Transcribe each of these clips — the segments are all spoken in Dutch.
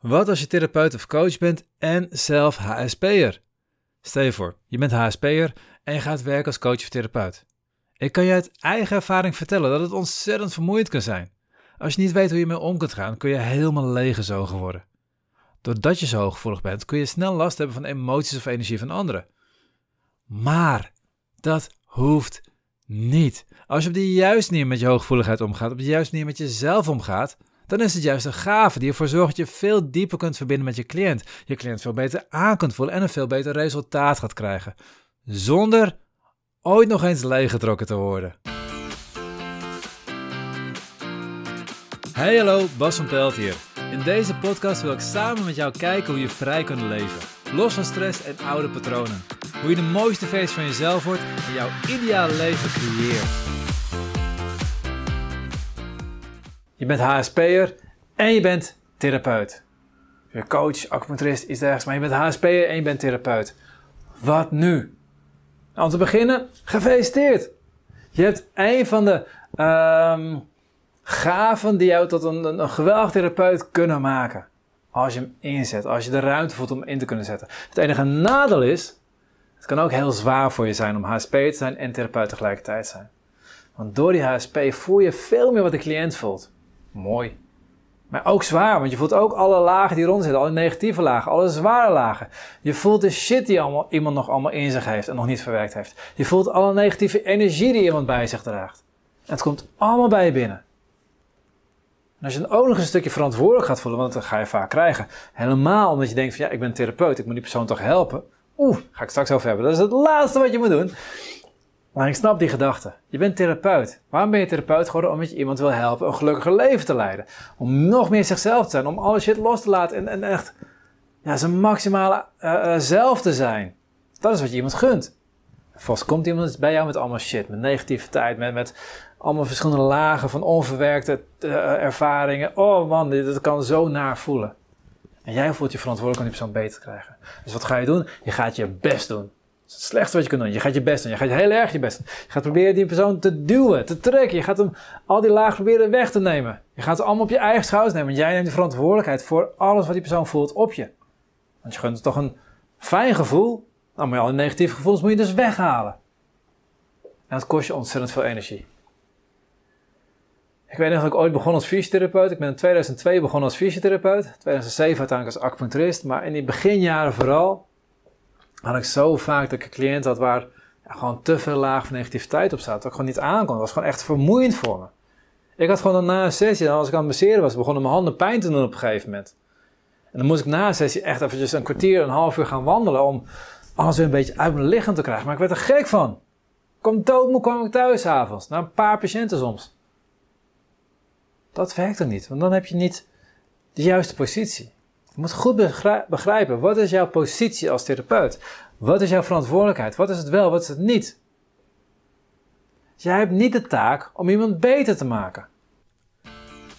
Wat als je therapeut of coach bent en zelf HSP'er? Stel je voor, je bent HSP'er en je gaat werken als coach of therapeut. Ik kan je uit eigen ervaring vertellen dat het ontzettend vermoeiend kan zijn. Als je niet weet hoe je mee om kunt gaan, kun je helemaal leeggezogen worden. Doordat je zo hooggevoelig bent, kun je snel last hebben van emoties of energie van anderen. Maar dat hoeft niet. Als je op de juiste manier met je hooggevoeligheid omgaat, op de juiste manier met jezelf omgaat, dan is het juist een gave die ervoor zorgt dat je veel dieper kunt verbinden met je cliënt. Je cliënt veel beter aan kunt voelen en een veel beter resultaat gaat krijgen. Zonder ooit nog eens leeggetrokken te worden. Hey hallo, Bas van Pelt hier. In deze podcast wil ik samen met jou kijken hoe je vrij kunt leven. Los van stress en oude patronen. Hoe je de mooiste versie van jezelf wordt en jouw ideale leven creëert. Je bent HSP'er en je bent therapeut. Je coach, acupuncturist, iets dergelijks, maar je bent HSP'er en je bent therapeut. Wat nu? Nou, om te beginnen, gefeliciteerd! Je hebt een van de um, gaven die jou tot een, een, geweldig therapeut kunnen maken. Als je hem inzet, als je de ruimte voelt om in te kunnen zetten. Het enige nadeel is, het kan ook heel zwaar voor je zijn om HSP te zijn en therapeut tegelijkertijd zijn. Want door die HSP voel je veel meer wat de cliënt voelt. Mooi. Maar ook zwaar, want je voelt ook alle lagen die rond zitten, alle negatieve lagen, alle zware lagen. Je voelt de shit die iemand nog allemaal in zich heeft en nog niet verwerkt heeft. Je voelt alle negatieve energie die iemand bij zich draagt. En het komt allemaal bij je binnen. En als je dan ook nog een stukje verantwoordelijk gaat voelen, want dat ga je vaak krijgen. Helemaal omdat je denkt van ja, ik ben therapeut, ik moet die persoon toch helpen. Oeh, ga ik straks over hebben. Dat is het laatste wat je moet doen. Maar ik snap die gedachte. Je bent therapeut. Waarom ben je therapeut geworden? Omdat je iemand wil helpen een gelukkiger leven te leiden. Om nog meer zichzelf te zijn. Om alle shit los te laten en, en echt ja, zijn maximale uh, zelf te zijn. Dat is wat je iemand gunt. Vast komt iemand bij jou met allemaal shit. Met negativiteit. Met, met allemaal verschillende lagen van onverwerkte uh, ervaringen. Oh man, dit, kan zo naar voelen. En jij voelt je verantwoordelijk om die persoon beter te krijgen. Dus wat ga je doen? Je gaat je best doen het slechtste wat je kunt doen. Je gaat je best doen. Je gaat heel erg je best doen. Je gaat proberen die persoon te duwen, te trekken. Je gaat hem al die laag proberen weg te nemen. Je gaat het allemaal op je eigen schouders nemen. Jij neemt de verantwoordelijkheid voor alles wat die persoon voelt op je. Want je gunt toch een fijn gevoel. Nou, maar al die negatieve gevoelens moet je dus weghalen. En dat kost je ontzettend veel energie. Ik weet nog dat ik ooit begon als fysiotherapeut. Ik ben in 2002 begonnen als fysiotherapeut. 2007 uiteindelijk als acupuncturist. Maar in die beginjaren vooral had ik zo vaak dat ik een cliënt had waar gewoon te veel laag van negativiteit op zat. Dat ik gewoon niet aankon. Dat was gewoon echt vermoeiend voor me. Ik had gewoon na een sessie, als ik aan het masseren was, begonnen mijn handen pijn te doen op een gegeven moment. En dan moest ik na een sessie echt eventjes een kwartier, een half uur gaan wandelen om alles weer een beetje uit mijn lichaam te krijgen. Maar ik werd er gek van. Ik kwam doodmoe, kwam ik thuis avonds. Na een paar patiënten soms. Dat werkt er niet, want dan heb je niet de juiste positie. Je moet goed begrijpen, wat is jouw positie als therapeut? Wat is jouw verantwoordelijkheid? Wat is het wel, wat is het niet? Jij hebt niet de taak om iemand beter te maken.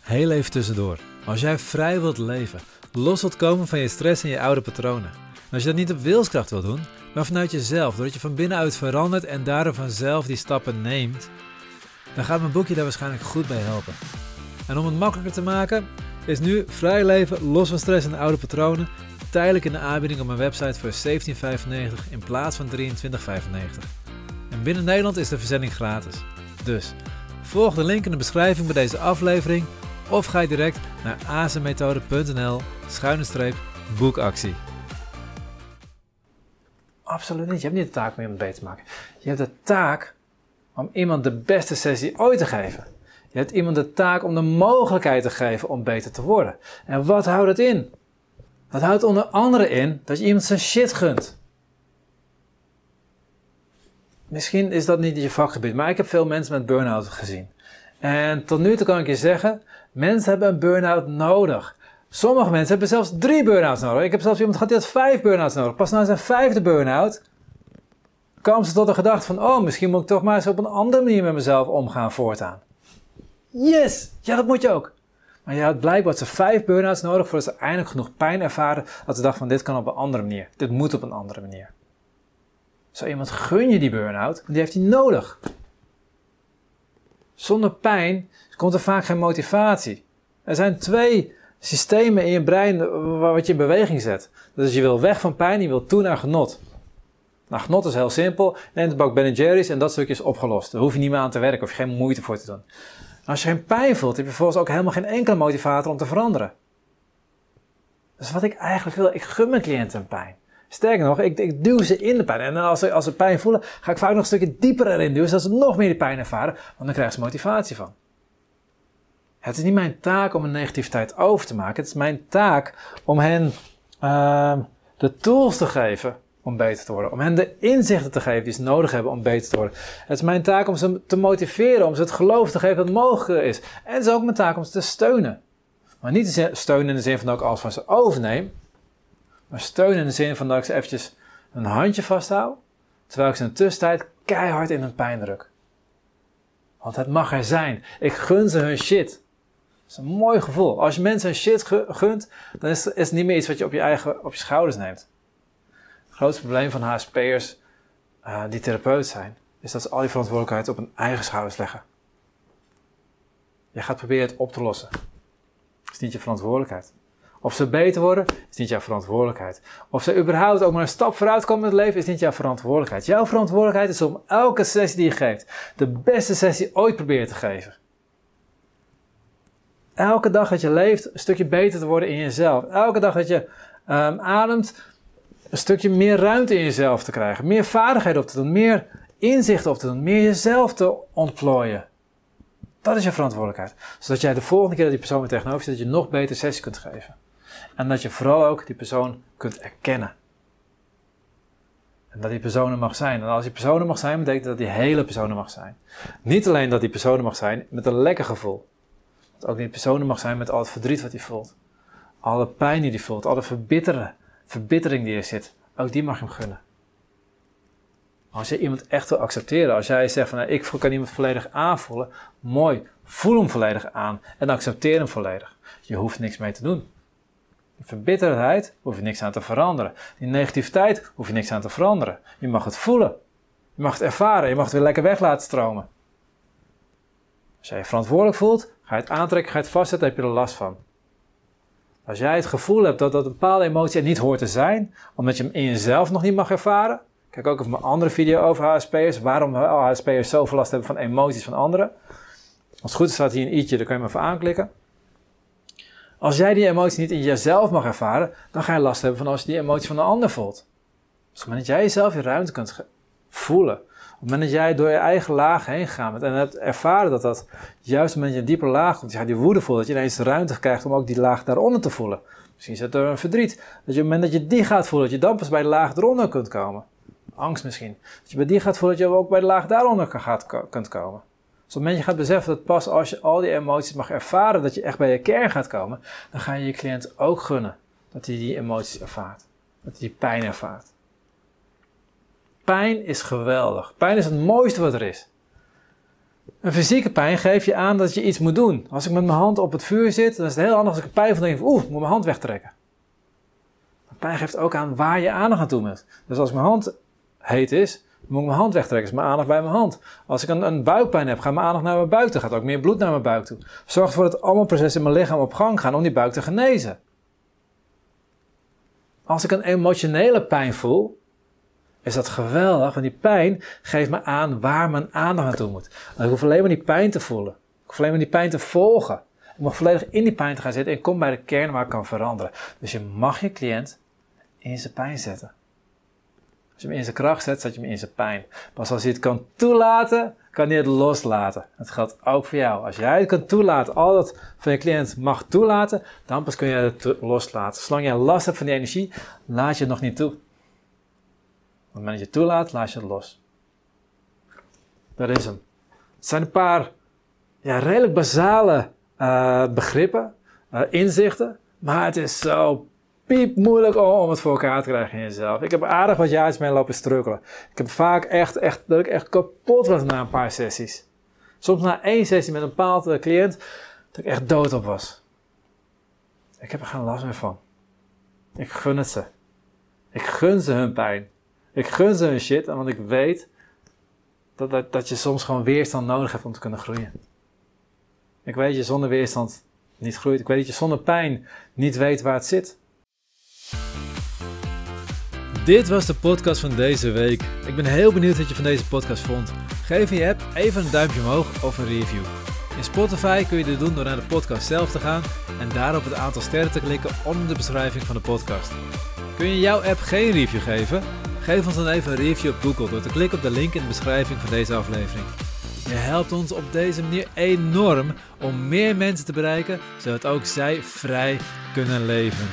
Heel even tussendoor. Als jij vrij wilt leven, los wilt komen van je stress en je oude patronen. En als je dat niet op wilskracht wilt doen, maar vanuit jezelf, doordat je van binnenuit verandert en daardoor vanzelf die stappen neemt, dan gaat mijn boekje daar waarschijnlijk goed bij helpen. En om het makkelijker te maken, is nu vrij leven, los van stress en oude patronen, tijdelijk in de aanbieding op mijn website voor 17,95 in plaats van 23,95. En binnen Nederland is de verzending gratis. Dus volg de link in de beschrijving bij deze aflevering of ga direct naar azemmethode.nl schuine streep boekactie. Absoluut niet. Je hebt niet de taak om iemand beter te maken. Je hebt de taak om iemand de beste sessie ooit te geven. Je hebt iemand de taak om de mogelijkheid te geven om beter te worden. En wat houdt het in? Dat houdt onder andere in dat je iemand zijn shit gunt. Misschien is dat niet je vakgebied, maar ik heb veel mensen met burn-out gezien. En tot nu toe kan ik je zeggen, mensen hebben een burn-out nodig. Sommige mensen hebben zelfs drie burn-outs nodig. Ik heb zelfs iemand gehad die had vijf burn-outs nodig. Pas na zijn vijfde burn-out kwam ze tot de gedachte van, oh, misschien moet ik toch maar eens op een andere manier met mezelf omgaan voortaan. Yes! Ja, dat moet je ook. Maar je had blijkbaar ze vijf burn-outs nodig voordat ze eindelijk genoeg pijn ervaren dat ze dachten van dit kan op een andere manier. Dit moet op een andere manier. Zo iemand gun je die burn-out, want die heeft hij nodig. Zonder pijn komt er vaak geen motivatie. Er zijn twee systemen in je brein wat je in beweging zet. Dus je wil weg van pijn, je wil toe naar genot. Nou, genot is heel simpel. Neem de bak Ben Jerry's en dat stukje is opgelost. Daar hoef je niet meer aan te werken, of je geen moeite voor te doen. Als je geen pijn voelt, heb je vervolgens ook helemaal geen enkele motivator om te veranderen. Dus wat ik eigenlijk wil, ik gun mijn cliënten pijn. Sterker nog, ik, ik duw ze in de pijn. En als ze, als ze pijn voelen, ga ik vaak nog een stukje dieper erin duwen, zodat ze nog meer die pijn ervaren, want dan krijgen ze motivatie van. Het is niet mijn taak om een negativiteit over te maken. Het is mijn taak om hen uh, de tools te geven om beter te worden. Om hen de inzichten te geven die ze nodig hebben om beter te worden. Het is mijn taak om ze te motiveren, om ze het geloof te geven dat het mogelijk is. En het is ook mijn taak om ze te steunen. Maar niet te steunen in de zin van dat ik alles van ze overneem. Maar steunen in de zin van dat ik ze eventjes een handje vasthoud. Terwijl ik ze in de tussentijd keihard in hun pijn druk. Want het mag er zijn. Ik gun ze hun shit. Dat is een mooi gevoel. Als je mensen hun shit gunt, dan is het niet meer iets wat je op je eigen op je schouders neemt. Grootste probleem van HSP'ers uh, die therapeut zijn, is dat ze al die verantwoordelijkheid op hun eigen schouders leggen. Je gaat proberen het op te lossen. Dat is niet je verantwoordelijkheid. Of ze beter worden, is niet jouw verantwoordelijkheid. Of ze überhaupt ook maar een stap vooruit komen in het leven, is niet jouw verantwoordelijkheid. Jouw verantwoordelijkheid is om elke sessie die je geeft, de beste sessie ooit proberen te geven. Elke dag dat je leeft, een stukje beter te worden in jezelf. Elke dag dat je um, ademt, een stukje meer ruimte in jezelf te krijgen. Meer vaardigheid op te doen, meer inzicht op te doen, meer jezelf te ontplooien. Dat is je verantwoordelijkheid. Zodat jij de volgende keer dat die persoon weer tegenover zit, dat je nog beter sessie kunt geven. En dat je vooral ook die persoon kunt erkennen. En dat die persoon er mag zijn. En als die persoon er mag zijn, betekent dat die hele persoon er mag zijn. Niet alleen dat die persoon er mag zijn met een lekker gevoel. Dat ook die persoon er mag zijn met al het verdriet wat hij voelt. Alle pijn die hij voelt, alle verbitteren, verbittering die er zit. Ook die mag je hem gunnen. Als je iemand echt wil accepteren, als jij zegt van nou, ik kan iemand volledig aanvoelen, mooi, voel hem volledig aan en accepteer hem volledig. Je hoeft niks mee te doen. Die verbitterdheid hoef je niks aan te veranderen. Die negativiteit hoef je niks aan te veranderen. Je mag het voelen. Je mag het ervaren. Je mag het weer lekker weg laten stromen. Als jij je verantwoordelijk voelt, ga je het aantrekken, ga je het vastzetten, heb je er last van. Als jij het gevoel hebt dat, dat een bepaalde emotie er niet hoort te zijn, omdat je hem in jezelf nog niet mag ervaren. Kijk ook even mijn andere video over HSP'ers. Waarom HSP'ers zoveel last hebben van emoties van anderen. Als het goed is staat hier een i'tje, daar kun je hem even aanklikken. Als jij die emotie niet in jezelf mag ervaren, dan ga je last hebben van als je die emotie van een ander voelt. Op dat jij jezelf je ruimte kunt voelen, het moment dat jij door je eigen laag heen gaat en hebt ervaren dat dat juist dat je een dieper laag komt, je gaat die woede voelen, dat je ineens ruimte krijgt om ook die laag daaronder te voelen. Misschien is het door een verdriet. Dat je op het moment dat je die gaat voelen, dat je dan pas bij de laag eronder kunt komen. Angst misschien. Dat je bij die gaat voelen, dat je ook bij de laag daaronder gaat, kunt komen. Dus op het moment je gaat beseffen dat pas als je al die emoties mag ervaren, dat je echt bij je kern gaat komen, dan ga je je cliënt ook gunnen dat hij die emoties ervaart. Dat hij die pijn ervaart. Pijn is geweldig. Pijn is het mooiste wat er is. Een fysieke pijn geeft je aan dat je iets moet doen. Als ik met mijn hand op het vuur zit, dan is het heel anders als ik pijn van denk, oeh, ik moet mijn hand wegtrekken. pijn geeft ook aan waar je aandacht aan toe moet. Dus als mijn hand heet is, moet ik mijn hand wegtrekken, is mijn aandacht bij mijn hand. Als ik een, een buikpijn heb, gaat mijn aandacht naar mijn buik toe. Gaat ook meer bloed naar mijn buik toe. Zorg ervoor dat allemaal processen in mijn lichaam op gang gaan om die buik te genezen. Als ik een emotionele pijn voel, is dat geweldig, want die pijn geeft me aan waar mijn aandacht naartoe moet. ik hoef alleen maar die pijn te voelen. Ik hoef alleen maar die pijn te volgen. Ik mag volledig in die pijn te gaan zitten en kom bij de kern waar ik kan veranderen. Dus je mag je cliënt in zijn pijn zetten. Als je hem in zijn kracht zet, zet je hem in zijn pijn. Pas als hij het kan toelaten, kan hij het loslaten. Het geldt ook voor jou. Als jij het kan toelaten, al dat van je cliënt mag toelaten, dan pas kun je het loslaten. Zolang je last hebt van die energie, laat je het nog niet toe. Het je toelaat, laat je het los. Dat is hem. Het zijn een paar ja, redelijk basale uh, begrippen, uh, inzichten, maar het is zo piep moeilijk om het voor elkaar te krijgen in jezelf. Ik heb aardig wat jaartjes mee lopen struggelen. Ik heb vaak echt, echt, dat ik echt kapot was na een paar sessies. Soms na één sessie met een bepaalde cliënt, dat ik echt dood op was. Ik heb er geen last meer van. Ik gun het ze. Ik gun ze hun pijn. Ik gun ze hun shit, want ik weet dat, dat, dat je soms gewoon weerstand nodig hebt om te kunnen groeien. Ik weet je, zonder weerstand niet groeit. Ik weet dat je zonder pijn niet weet waar het zit. Dit was de podcast van deze week. Ik ben heel benieuwd wat je van deze podcast vond. Geef je app even een duimpje omhoog of een review. In Spotify kun je dit doen door naar de podcast zelf te gaan en daar op het aantal sterren te klikken onder de beschrijving van de podcast. Kun je jouw app geen review geven? Geef ons dan even een review op Google door te klikken op de link in de beschrijving van deze aflevering. Je helpt ons op deze manier enorm om meer mensen te bereiken, zodat ook zij vrij kunnen leven.